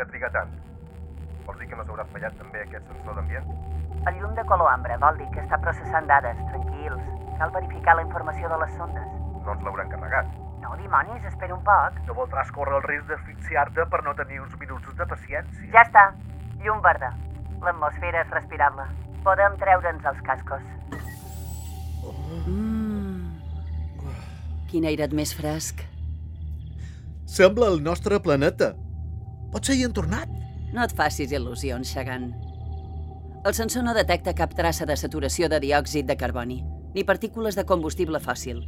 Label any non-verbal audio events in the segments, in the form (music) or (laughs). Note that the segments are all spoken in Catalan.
què triga tant? Vols dir que no s'haurà fallat també aquest sensor d'ambient? El llum de color ambre vol dir que està processant dades, tranquils. Cal verificar la informació de les sondes. No ens l'hauran carregat. No, dimonis, espera un poc. No voldràs córrer el risc d'asfixiar-te per no tenir uns minuts de paciència. Ja està. Llum verda. L'atmosfera és respirable. Podem treure'ns els cascos. Quin airet més fresc. Sembla el nostre planeta. Potser hi han tornat. No et facis il·lusions, Xagan. El sensor no detecta cap traça de saturació de diòxid de carboni, ni partícules de combustible fòssil,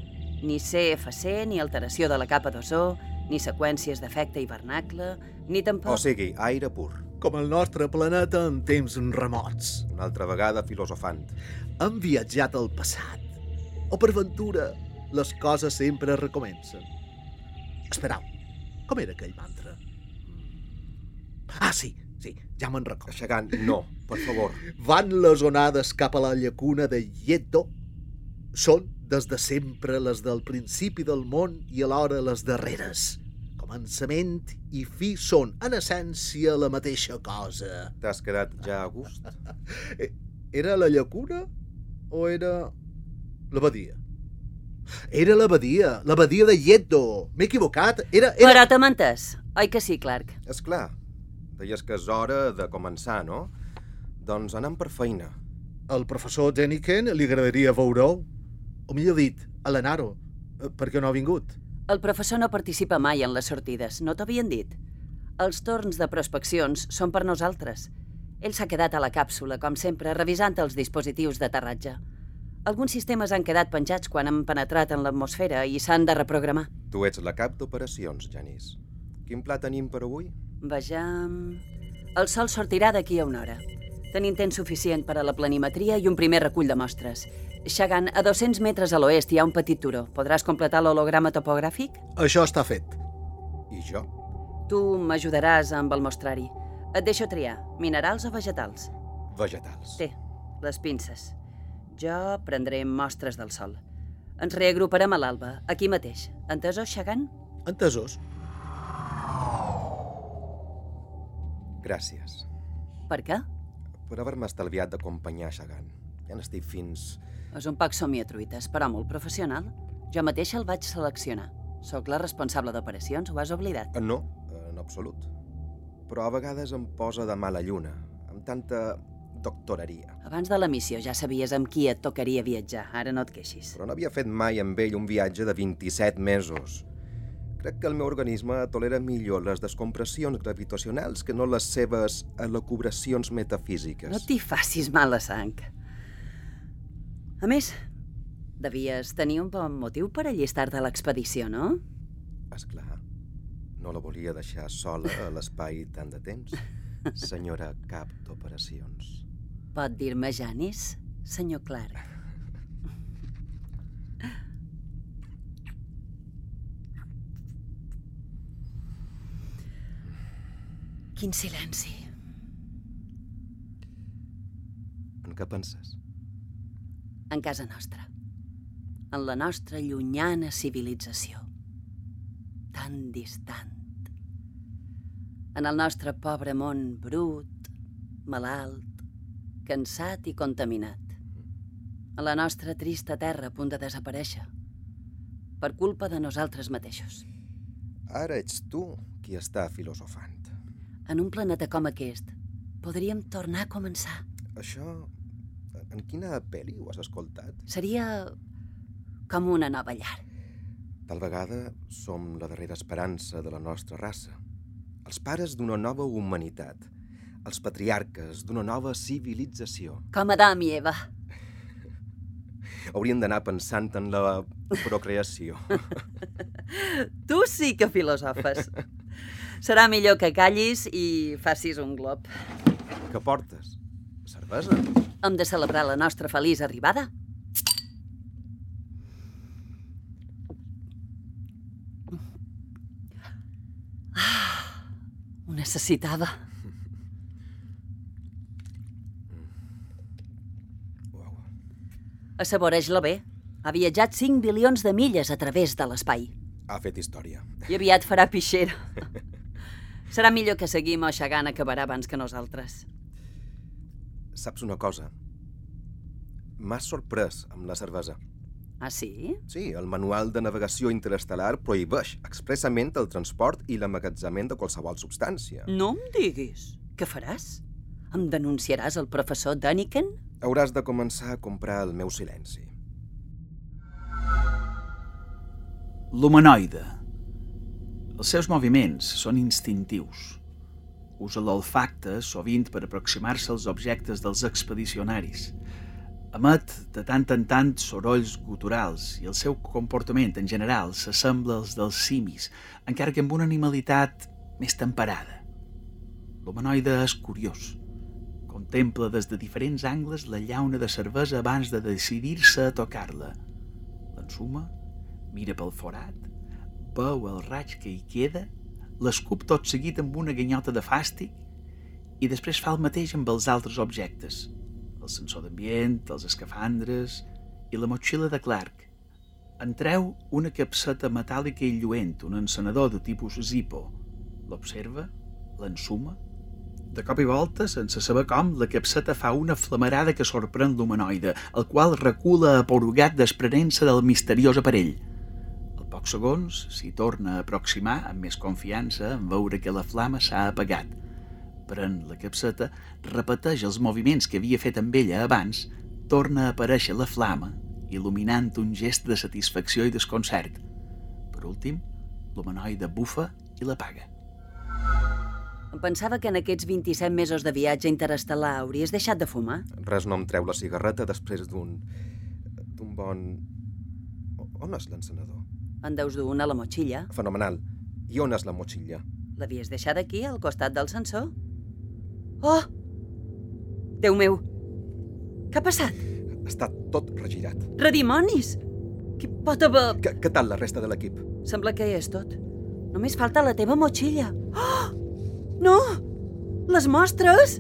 ni CFC, ni alteració de la capa d'ozó, ni seqüències d'efecte hivernacle, ni tampoc... O sigui, aire pur. Com el nostre planeta en temps remots. Una altra vegada filosofant. Han viatjat al passat. O per ventura, les coses sempre recomencen. Esperau, com era aquell mantra? Ah, sí, sí, ja me'n recordo. Aixecant, no, per favor. Van les onades cap a la llacuna de Yedo. Són des de sempre les del principi del món i alhora les darreres. Començament i fi són, en essència, la mateixa cosa. T'has quedat ja a gust? Era la llacuna o era l'abadia? Era l'abadia, l'abadia de Yedo. M'he equivocat. Era, era... Però t'hem entès, oi que sí, Clark? És clar. Deies que és hora de començar, no? Doncs anem per feina. Al professor Jeniken li agradaria veure-ho. O millor dit, a l'Anaro. Per què no ha vingut? El professor no participa mai en les sortides, no t'havien dit? Els torns de prospeccions són per nosaltres. Ell s'ha quedat a la càpsula, com sempre, revisant els dispositius d'aterratge. Alguns sistemes han quedat penjats quan han penetrat en l'atmosfera i s'han de reprogramar. Tu ets la cap d'operacions, Janice. Quin pla tenim per avui? Vejam... El sol sortirà d'aquí a una hora. Tenim temps suficient per a la planimetria i un primer recull de mostres. Xagan, a 200 metres a l'oest hi ha un petit turó. Podràs completar l'holograma topogràfic? Això està fet. I jo? Tu m'ajudaràs amb el mostrari. Et deixo triar, minerals o vegetals? Vegetals. Té, les pinces. Jo prendré mostres del sol. Ens reagruparem a l'alba, aquí mateix. Entesos, Xagan? Entesos. Gràcies. Per què? Per haver-me estalviat d'acompanyar Xagan. Ja n'estic fins... És un poc somiatruites, però molt professional. Jo mateixa el vaig seleccionar. Sóc la responsable d'operacions, ho has oblidat? No, en absolut. Però a vegades em posa de mala lluna, amb tanta doctoreria. Abans de la missió ja sabies amb qui et tocaria viatjar, ara no et queixis. Però no havia fet mai amb ell un viatge de 27 mesos. Crec que el meu organisme tolera millor les descompressions gravitacionals que no les seves elucubracions metafísiques. No t'hi facis mala sang. A més, devies tenir un bon motiu per allistar-te a l'expedició, no? És clar. No la volia deixar sola a l'espai tant de temps. (laughs) Senyora cap d'operacions. Pot dir-me Janis, senyor Clark. Quin silenci. En què penses? En casa nostra. En la nostra llunyana civilització. Tan distant. En el nostre pobre món brut, malalt, cansat i contaminat. A la nostra trista terra a punt de desaparèixer. Per culpa de nosaltres mateixos. Ara ets tu qui està filosofant. En un planeta com aquest, podríem tornar a començar. Això... En quina pel·li ho has escoltat? Seria com una nova llar. Tal vegada som la darrera esperança de la nostra raça. Els pares d'una nova humanitat. Els patriarques d'una nova civilització. Com Adam i Eva. (laughs) Hauríem d'anar pensant en la procreació. (laughs) tu sí que filosofes. (laughs) Serà millor que callis i facis un glob. Què portes? Cervesa? Hem de celebrar la nostra feliç arribada. Ah, ho necessitava. Assaboreix-la bé. Ha viatjat 5 bilions de milles a través de l'espai. Ha fet història. I aviat farà pixera. (laughs) Serà millor que seguim o Xagan acabarà abans que nosaltres. Saps una cosa? M'has sorprès amb la cervesa. Ah, sí? Sí, el manual de navegació interestel·lar prohibeix expressament el transport i l'emmagatzament de qualsevol substància. No em diguis. Què faràs? Em denunciaràs al professor Daniken? Hauràs de començar a comprar el meu silenci. L'humanoide. Els seus moviments són instintius. Usa l'olfacte sovint per aproximar-se als objectes dels expedicionaris. Emet de tant en tant sorolls guturals i el seu comportament en general s'assembla als dels simis, encara que amb una animalitat més temperada. L'humanoide és curiós. Contempla des de diferents angles la llauna de cervesa abans de decidir-se a tocar-la. L'ensuma, mira pel forat, veu el raig que hi queda, l'escup tot seguit amb una ganyota de fàstic i després fa el mateix amb els altres objectes, el sensor d'ambient, els escafandres i la motxilla de Clark. En treu una capseta metàl·lica i lluent, un encenedor de tipus Zippo. L'observa, l'ensuma. De cop i volta, sense saber com, la capseta fa una flamarada que sorprèn l'humanoide, el qual recula aporugat desprenent-se del misteriós aparell. Pocs segons s'hi torna a aproximar amb més confiança en veure que la flama s'ha apagat. Pren la capseta, repeteix els moviments que havia fet amb ella abans, torna a aparèixer la flama, il·luminant un gest de satisfacció i desconcert. Per últim, l'humanoide bufa i l'apaga. Em pensava que en aquests 27 mesos de viatge interestel·lar hauries deixat de fumar. Res no em treu la cigarreta després d'un... d'un bon... On és l'encenedor? En deus dur una a la motxilla. Fenomenal. I on és la motxilla? L'havies deixat aquí, al costat del sensor? Oh! Déu meu! Què ha passat? Està tot regirat. Redimonis! Qui pot haver... Què, què tal la resta de l'equip? Sembla que és tot. Només falta la teva motxilla. Oh! No! Les mostres!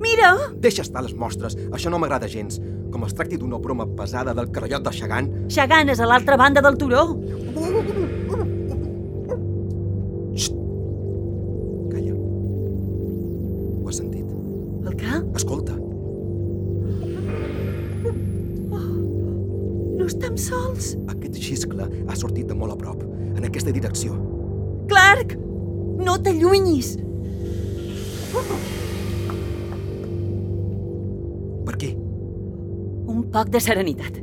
Mira! Deixa estar les mostres. Això no m'agrada gens. Com es tracti d'una broma pesada del carallot de Xagan, Xagan és a l'altra banda del turó. calla. Ho has sentit? El què? Escolta, No estem sols. aquest xiscle ha sortit de molt a prop, en aquesta direcció. Clark! No t'allunyis! Per poc de serenitat.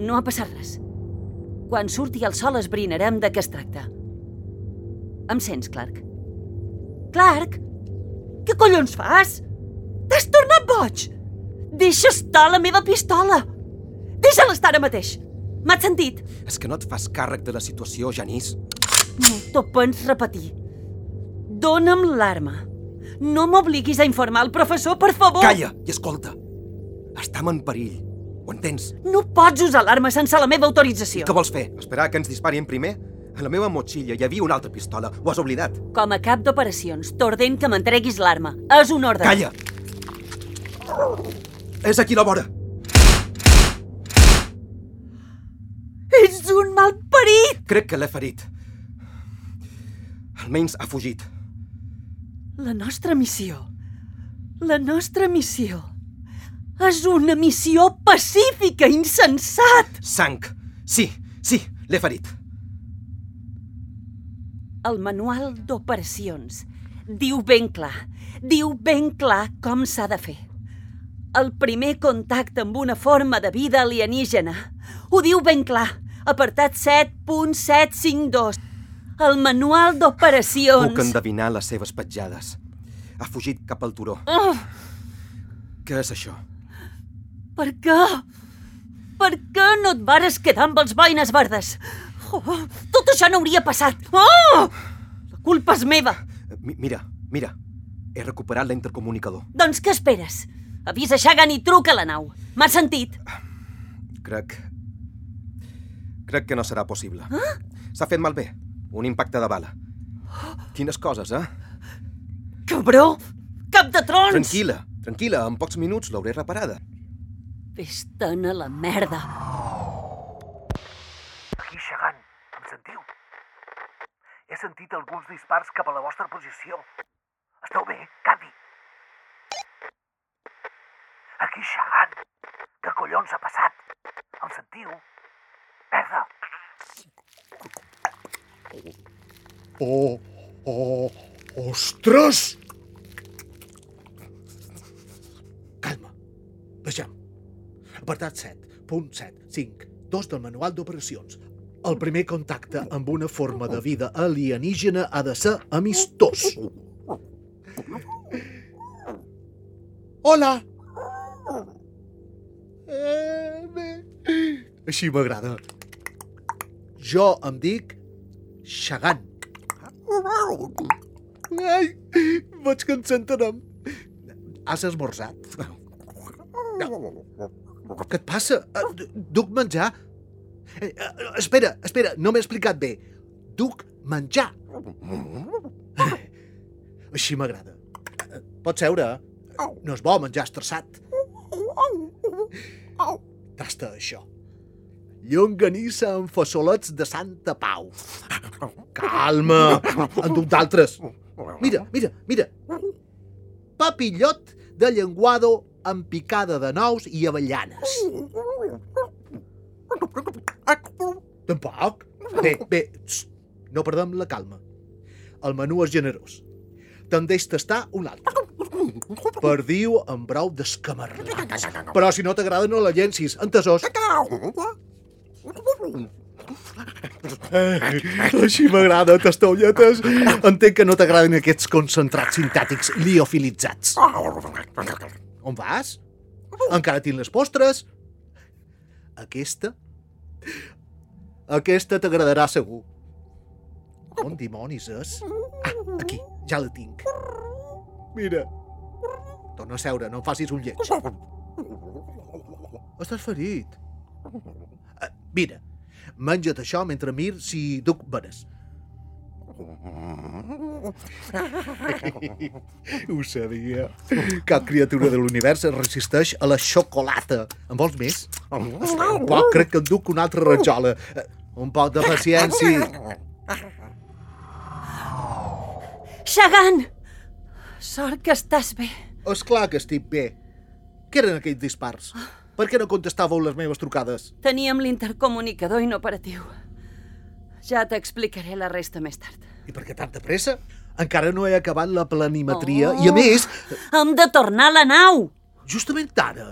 No ha passat res. Quan surti el sol esbrinarem de què es tracta. Em sents, Clark? Clark? Què collons fas? T'has tornat boig! Deixa estar la meva pistola! Deixa-la estar ara mateix! M'has sentit? És que no et fas càrrec de la situació, Janís? No t'ho pots repetir. Dóna'm l'arma. No m'obliguis a informar el professor, per favor! Calla i escolta. Estam en perill. Ho entens? No pots usar l'arma sense la meva autorització. Què vols fer? Esperar que ens disparin primer? A la meva motxilla hi havia una altra pistola. Ho has oblidat. Com a cap d'operacions, t'ordent que m'entreguis l'arma. És un ordre. Calla! És aquí la vora. Ets un malparit! Crec que l'he ferit. Almenys ha fugit. La nostra missió... La nostra missió... És una missió pacífica, insensat! Sang. Sí, sí, l'he ferit. El manual d'operacions diu ben clar, diu ben clar com s'ha de fer. El primer contacte amb una forma de vida alienígena. Ho diu ben clar. Apartat 7.752. El manual d'operacions... Puc endevinar les seves petjades. Ha fugit cap al turó. Oh, Què és això? Per què? Per què no et vares quedar amb els boines verdes? Oh, tot això no hauria passat. Oh! La culpa és meva. Mi mira, mira. He recuperat l'intercomunicador. Doncs què esperes? Avisa Shagan i truca a la nau. M'has sentit? Crec... Crec que no serà possible. Ah? S'ha fet malbé. Un impacte de bala. Quines coses, eh? Cabró! Cap de trons! Tranquil·la, tranquil·la. En pocs minuts l'hauré reparada. Vés-te'n a la merda. Aquí, Xagan, em sentiu? És sentit alguns dispars cap a la vostra posició. Esteu bé, Candy? Aquí Xagan. Què collons ha passat? El sentiu? Merda! Oh, oh, ostres! Calma, vejam. Apartat 7.7.5, 2 del manual d'operacions. El primer contacte amb una forma de vida alienígena ha de ser amistós. Hola! Eh. Així m'agrada. Jo em dic Xagan. Ai, veig que ens entenem. Has esmorzat? No. Què et passa? Eh, du- Duc menjar? Eh, eh, Espera, espera, no m'he explicat bé. Duc menjar. Així m'agrada. Eh, Pots seure? No és bo menjar estressat. Tasta això. Llonganissa amb fassolets de Santa Pau. Calma, en duc d'altres. Mira, mira, mira. Papillot de llenguado amb picada de nous i avellanes. Tampoc? Bé, bé, txt, no perdem la calma. El menú és generós. Te'n deix tastar un altre. Perdiu amb brou d'escamarlats. Però si no t'agrada no la llencis, entesos? Eh, així m'agrada, tastolletes. Entenc que no t'agraden aquests concentrats sintètics liofilitzats. On vas? Encara tinc les postres. Aquesta? Aquesta t'agradarà segur. On dimonis és? Ah, aquí, ja la tinc. Mira. Torna a seure, no em facis un lleig. Estàs ferit. Uh, mira, menja't això mentre mir si duc veres. Ho sabia. Cap criatura de l'univers es resisteix a la xocolata. En vols més? Poc, crec que en duc una altra rajola. Eh, Un poc de paciència. Xagan! Sort que estàs bé. És clar que estic bé. Què eren aquells dispars? Per què no contestàveu les meves trucades? Teníem l'intercomunicador inoperatiu. Ja t'explicaré la resta més tard. I per què tanta pressa? Encara no he acabat la planimetria i, a més, Hem de tornar a la nau! justament ara,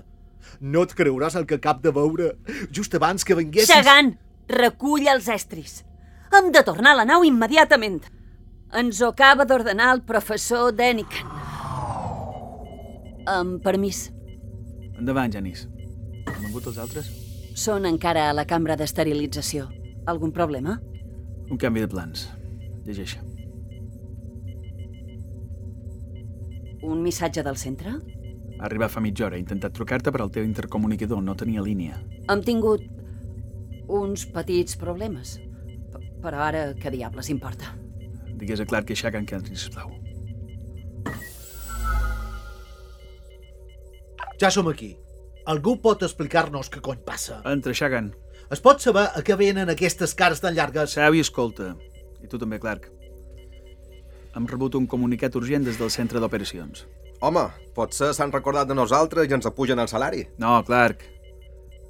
no et creuràs el que acab de veure just abans que vinguessis... Xagan, recull els estris. Hem de tornar a la nau immediatament. Ens ho acaba d'ordenar el professor Deniken. Amb permís. Endavant, Janis. Han vengut els altres? Són encara a la cambra d'esterilització. Algun problema? Un canvi de plans. Llegeixa. Un missatge del centre? Va arribar fa mitja hora. He intentat trucar-te, però el teu intercomunicador no tenia línia. Hem tingut uns petits problemes. P però ara, què diables importa? Digues a Clark que Shagan que entri, sisplau. Ja som aquí. Algú pot explicar-nos què cony passa? Entra, Shagan. Es pot saber a què venen aquestes cares tan llargues? Seu i escolta. I tu també, Clark. Hem rebut un comunicat urgent des del centre d'operacions. Home, potser s'han recordat de nosaltres i ens apugen el salari. No, Clark.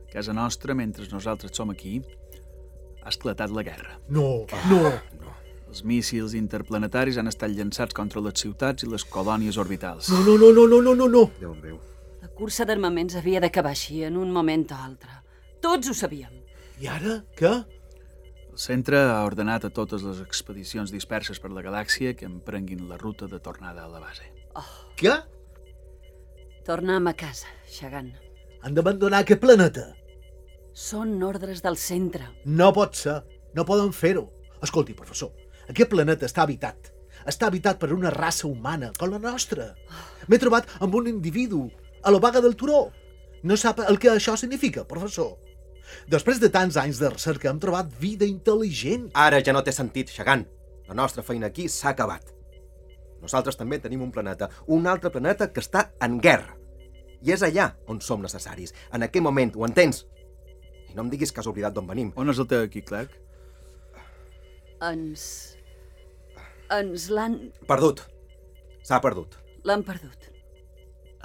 A casa nostra, mentre nosaltres som aquí, ha esclatat la guerra. No, no. Els míssils interplanetaris han estat llançats contra les ciutats i les colònies orbitals. No, no, no, no, no, no, no, no. Déu meu. La cursa d'armaments havia d'acabar així, en un moment o altre. Tots ho sabíem. I ara, què? Centre ha ordenat a totes les expedicions disperses per la galàxia que emprenguin la ruta de tornada a la base. Què? Tornem a casa, Xagan. Han d'abandonar aquest planeta. Són ordres del centre. No pot ser. No poden fer-ho. Escolti, professor, aquest planeta està habitat. Està habitat per una raça humana, com la nostra. M'he trobat amb un individu a la vaga del turó. No sap el que això significa, professor. Després de tants anys de recerca hem trobat vida intel·ligent. Ara ja no té sentit, Xagan. La nostra feina aquí s'ha acabat. Nosaltres també tenim un planeta, un altre planeta que està en guerra. I és allà on som necessaris. En aquest moment, ho entens? I no em diguis que has oblidat d'on venim. On és el teu equip, Clark? Ens Ens l'han... Perdut. S'ha perdut. l'han perdut.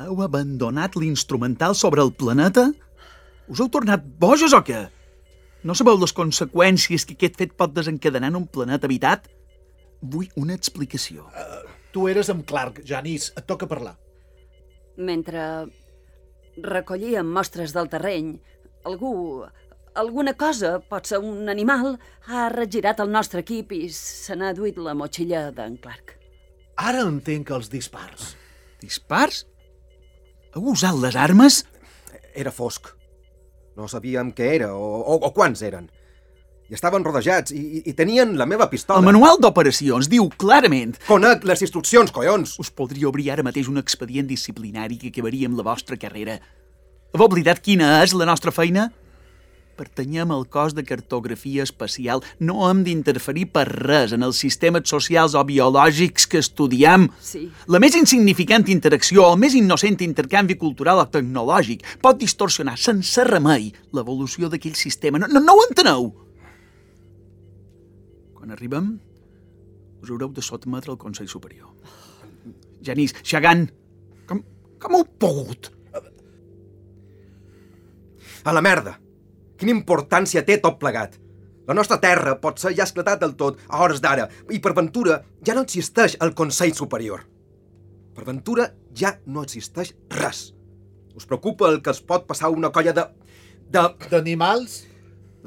Heu abandonat l'instrumental sobre el planeta? Us heu tornat bojos o què? No sabeu les conseqüències que aquest fet pot desencadenar en un planeta habitat? Vull una explicació. Tu eres amb Clark, Janice, et toca parlar. Mentre recollíem mostres del terreny, algú... Alguna cosa, pot ser un animal, ha regirat el nostre equip i se n'ha duit la motxilla d'en Clark. Ara entenc els dispars. Dispars? Heu usat les armes? Era fosc. No sabíem què era o, o, o quants eren. I estaven rodejats i, i, i tenien la meva pistola. El manual d'operacions diu clarament Conec les instruccions, collons! us podria obrir ara mateix un expedient disciplinari que acabaria amb la vostra carrera. Heu oblidat quina és la nostra feina? Pertanyem al cos de cartografia espacial. No hem d'interferir per res en els sistemes socials o biològics que estudiem. Sí. La més insignificant interacció, el més innocent intercanvi cultural o tecnològic pot distorsionar sense remei l'evolució d'aquell sistema. No, no, no ho enteneu? Quan arribem, us haureu de sotmetre al Consell Superior. Genís, Xagan, com, com heu pogut? A la merda! Quina importància té tot plegat? La nostra terra pot ser ja esclatat del tot a hores d'ara i per ventura ja no existeix el Consell Superior. Per ventura ja no existeix res. Us preocupa el que es pot passar una colla de... de... D'animals?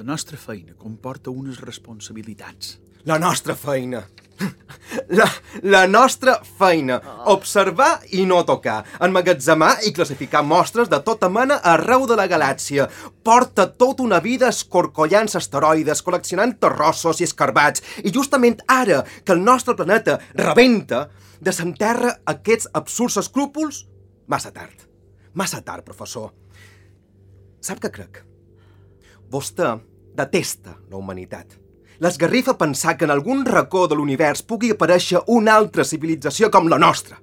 La nostra feina comporta unes responsabilitats. La nostra feina. La, la nostra feina. Observar i no tocar. Emmagatzemar i classificar mostres de tota mena arreu de la galàxia. Porta tota una vida escorcollant asteroides, col·leccionant terrossos i escarbats. I justament ara que el nostre planeta rebenta, desenterra aquests absurds escrúpols? Massa tard. Massa tard, professor. Sap què crec? Vostè detesta la humanitat. L'esgarrifa pensar que en algun racó de l'univers pugui aparèixer una altra civilització com la nostra.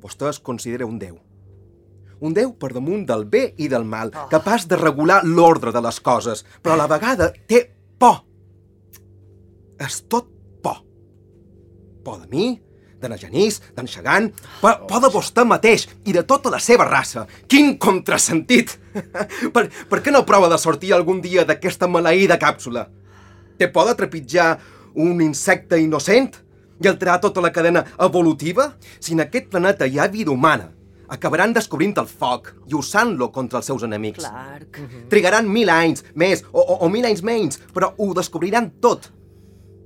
Vostè es considera un déu. Un déu per damunt del bé i del mal, capaç de regular l'ordre de les coses, però a la vegada té por. És tot por. Por de mi, de na Genís, d'en Xagan, por, por de vostè mateix i de tota la seva raça. Quin contrasentit! (laughs) per, per què no prova de sortir algun dia d'aquesta maleïda càpsula? Té por de trepitjar un insecte innocent i alterar tota la cadena evolutiva? Si en aquest planeta hi ha vida humana, acabaran descobrint el foc i usant-lo contra els seus enemics. Clark, Trigaran mil anys més o, o, o mil anys menys, però ho descobriran tot.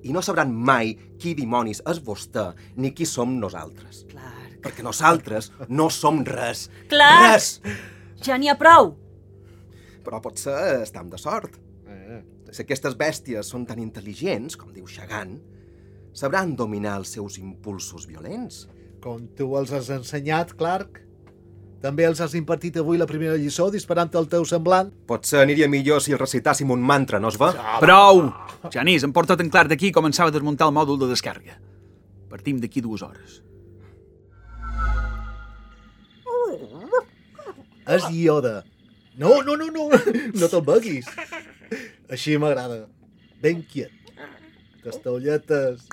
I no sabran mai qui dimonis és vostè ni qui som nosaltres. Clark... Perquè nosaltres no som res. Clark! Res! Ja n'hi ha prou! Però potser estem de sort. Si aquestes bèsties són tan intel·ligents, com diu Xagan, sabran dominar els seus impulsos violents. Com tu els has ensenyat, Clark? També els has impartit avui la primera lliçó disparant el teu semblant? Potser aniria millor si el recitàssim un mantra, no es va? Prou! Genís, em porta tan clar d'aquí començava a desmuntar el mòdul de descàrrega. Partim d'aquí dues hores. És Yoda. No, no, no, no, (laughs) no te'l beguis. Així m'agrada. Ben quiet. Castelletes.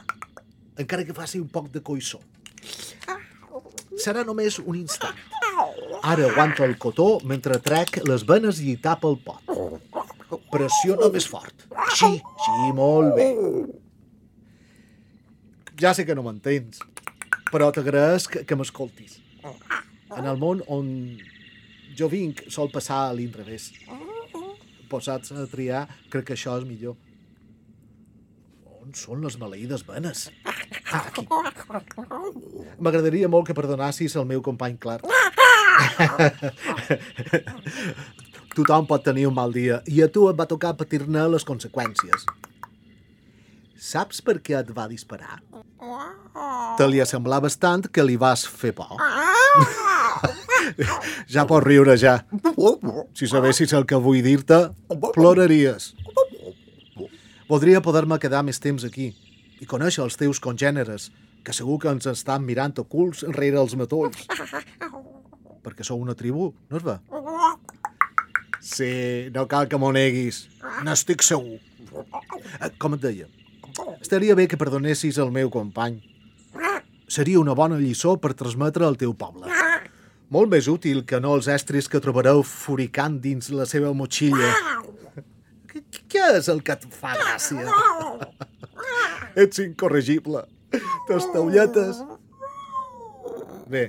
Encara que faci un poc de coissó. Serà només un instant. Ara aguanta el cotó mentre trec les venes i tapa el pot. Pressiona més fort. Així, així, molt bé. Ja sé que no m'entens, però t'agraeix que, que m'escoltis. En el món on jo vinc sol passar a l'inrevés. Posats a triar, crec que això és millor. On són les maleïdes venes? Ah. M'agradaria molt que perdonassis el meu company Clark. (laughs) Tothom pot tenir un mal dia i a tu et va tocar patir-ne les conseqüències. Saps per què et va disparar? Te li assemblaves tant que li vas fer por. (laughs) ja pots riure, ja. Si sabessis el que vull dir-te, ploraries. Voldria poder-me quedar més temps aquí i conèixer els teus congèneres, que segur que ens estan mirant ocults enrere els matolls. Perquè sou una tribu, no es va? Sí, no cal que m'ho neguis. N'estic segur. Eh, Com et deia? Estaria bé que perdonessis el meu company. Seria una bona lliçó per transmetre al teu poble. Molt més útil que no els estris que trobareu furicant dins la seva motxilla. Què, és el que et fa gràcia? Ets incorregible. Tastaulletes. Bé,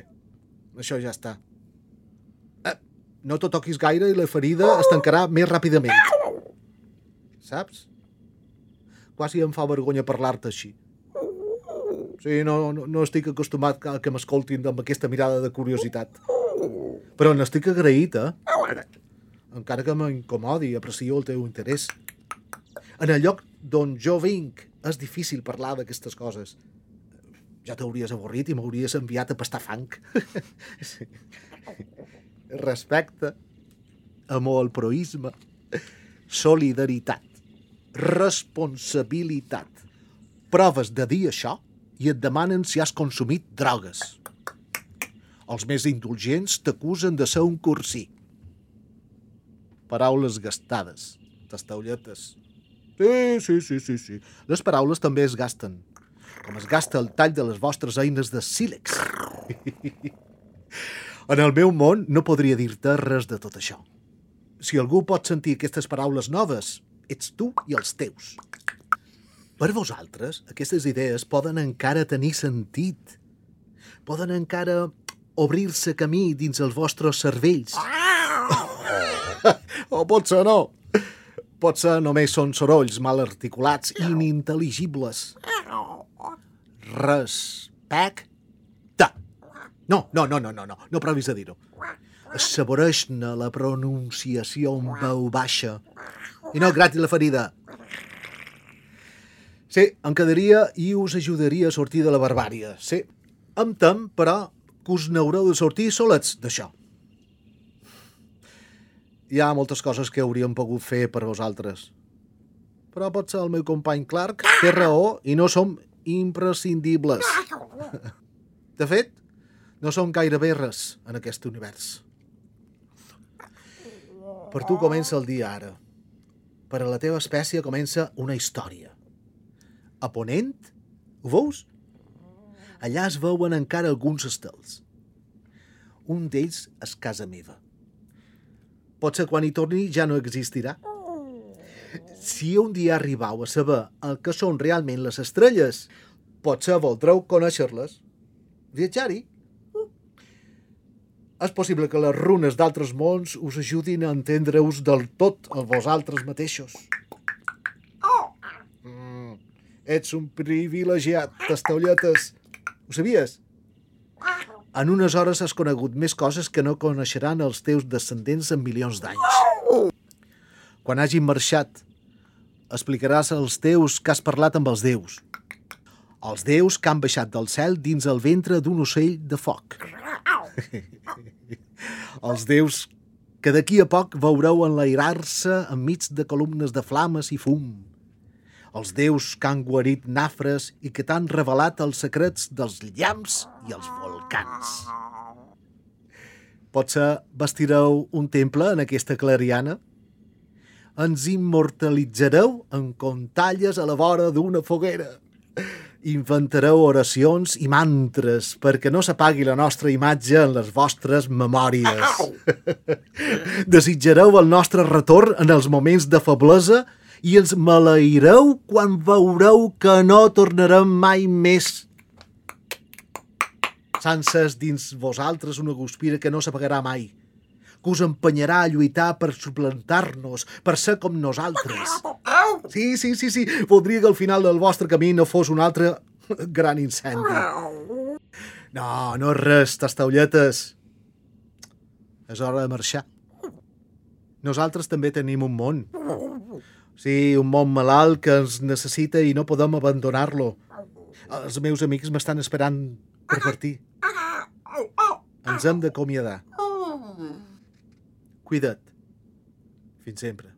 això ja està. No t'ho toquis gaire i la ferida es tancarà més ràpidament. Saps? Quasi em fa vergonya parlar-te així. Sí, no, no, no estic acostumat a que m'escoltin amb aquesta mirada de curiositat. Però n'estic agraït, eh? Encara que m'incomodi, aprecio el teu interès. En el lloc d'on jo vinc és difícil parlar d'aquestes coses. Ja t'hauries avorrit i m'hauries enviat a pastar fang. (laughs) sí. Respecte, amor al proisme, solidaritat, responsabilitat. Proves de dir això i et demanen si has consumit drogues. Els més indulgents t'acusen de ser un cursí. Paraules gastades, tastaulletes. Sí, sí, sí, sí, sí. Les paraules també es gasten, com es gasta el tall de les vostres eines de sílex. (laughs) En el meu món no podria dir-te res de tot això. Si algú pot sentir aquestes paraules noves, ets tu i els teus. Per vosaltres, aquestes idees poden encara tenir sentit. Poden encara obrir-se camí dins els vostres cervells. (laughs) o potser no. Potser només són sorolls mal articulats i inintel·ligibles. Respecte. No, no, no, no, no, no, no provis a dir-ho. Assaboreix-ne la pronunciació en veu baixa. I no grati la ferida. Sí, em quedaria i us ajudaria a sortir de la barbària. Sí, em tem, però, que us n'haureu de sortir solets d'això. Hi ha moltes coses que hauríem pogut fer per vosaltres. Però potser el meu company Clark té raó i no som imprescindibles. (laughs) De fet, no som gairebé res en aquest univers. Per tu comença el dia ara. Per a la teva espècie comença una història. A Ponent, ho veus? Allà es veuen encara alguns estels. Un d'ells és casa meva. Potser quan hi torni ja no existirà. Si un dia arribau a saber el que són realment les estrelles, potser voldreu conèixer-les. Viatjar-hi. És possible que les runes d'altres mons us ajudin a entendre-us del tot a vosaltres mateixos. Mm, ets un privilegiat, tastaulletes. Ho sabies? En unes hores has conegut més coses que no coneixeran els teus descendents en milions d'anys. Quan hagin marxat, explicaràs als teus que has parlat amb els déus. Els déus que han baixat del cel dins el ventre d'un ocell de foc. (laughs) Els déus que d'aquí a poc veureu enlairar-se enmig de columnes de flames i fum. Els déus que han guarit nafres i que t'han revelat els secrets dels llamps i els volcans. Potser vestireu un temple en aquesta clariana? Ens immortalitzareu en contalles a la vora d'una foguera. Inventareu oracions i mantres perquè no s'apagui la nostra imatge en les vostres memòries. (laughs) Desitjareu el nostre retorn en els moments de feblesa i ens maleireu quan veureu que no tornarem mai més. Sanses dins vosaltres una guspira que no s'apagarà mai, que us empenyarà a lluitar per suplantar-nos, per ser com nosaltres. Sí, sí, sí, sí, voldria que al final del vostre camí no fos un altre gran incendi. No, no és res, tastaulletes. És hora de marxar. Nosaltres també tenim un món. Sí, un món malalt que ens necessita i no podem abandonar-lo. Els meus amics m'estan esperant per partir. Ens hem d'acomiadar. Cuida't. Fins sempre.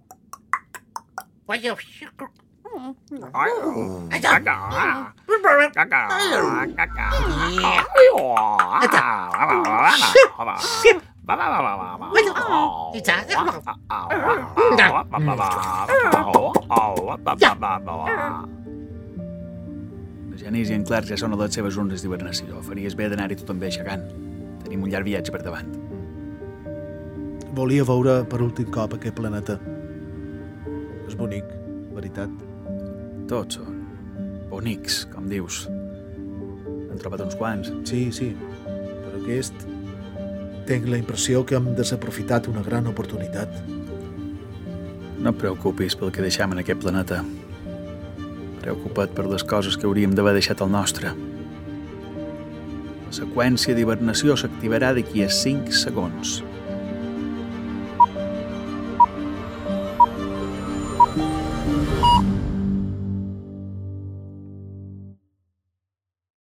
La Genís i en Clark ja són a les seves zones d'hibernació. Faries bé d'anar-hi tu també aixecant. Tenim un llarg viatge per davant. Volia veure per últim cop aquest planeta. És bonic, veritat. Tots són bonics, com dius. Hem trobat uns quants. Sí, sí, però aquest... Tinc la impressió que hem desaprofitat una gran oportunitat. No et preocupis pel que deixam en aquest planeta. Preocupa't per les coses que hauríem d'haver deixat al nostre. La seqüència d'hibernació s'activarà d'aquí a 5 segons.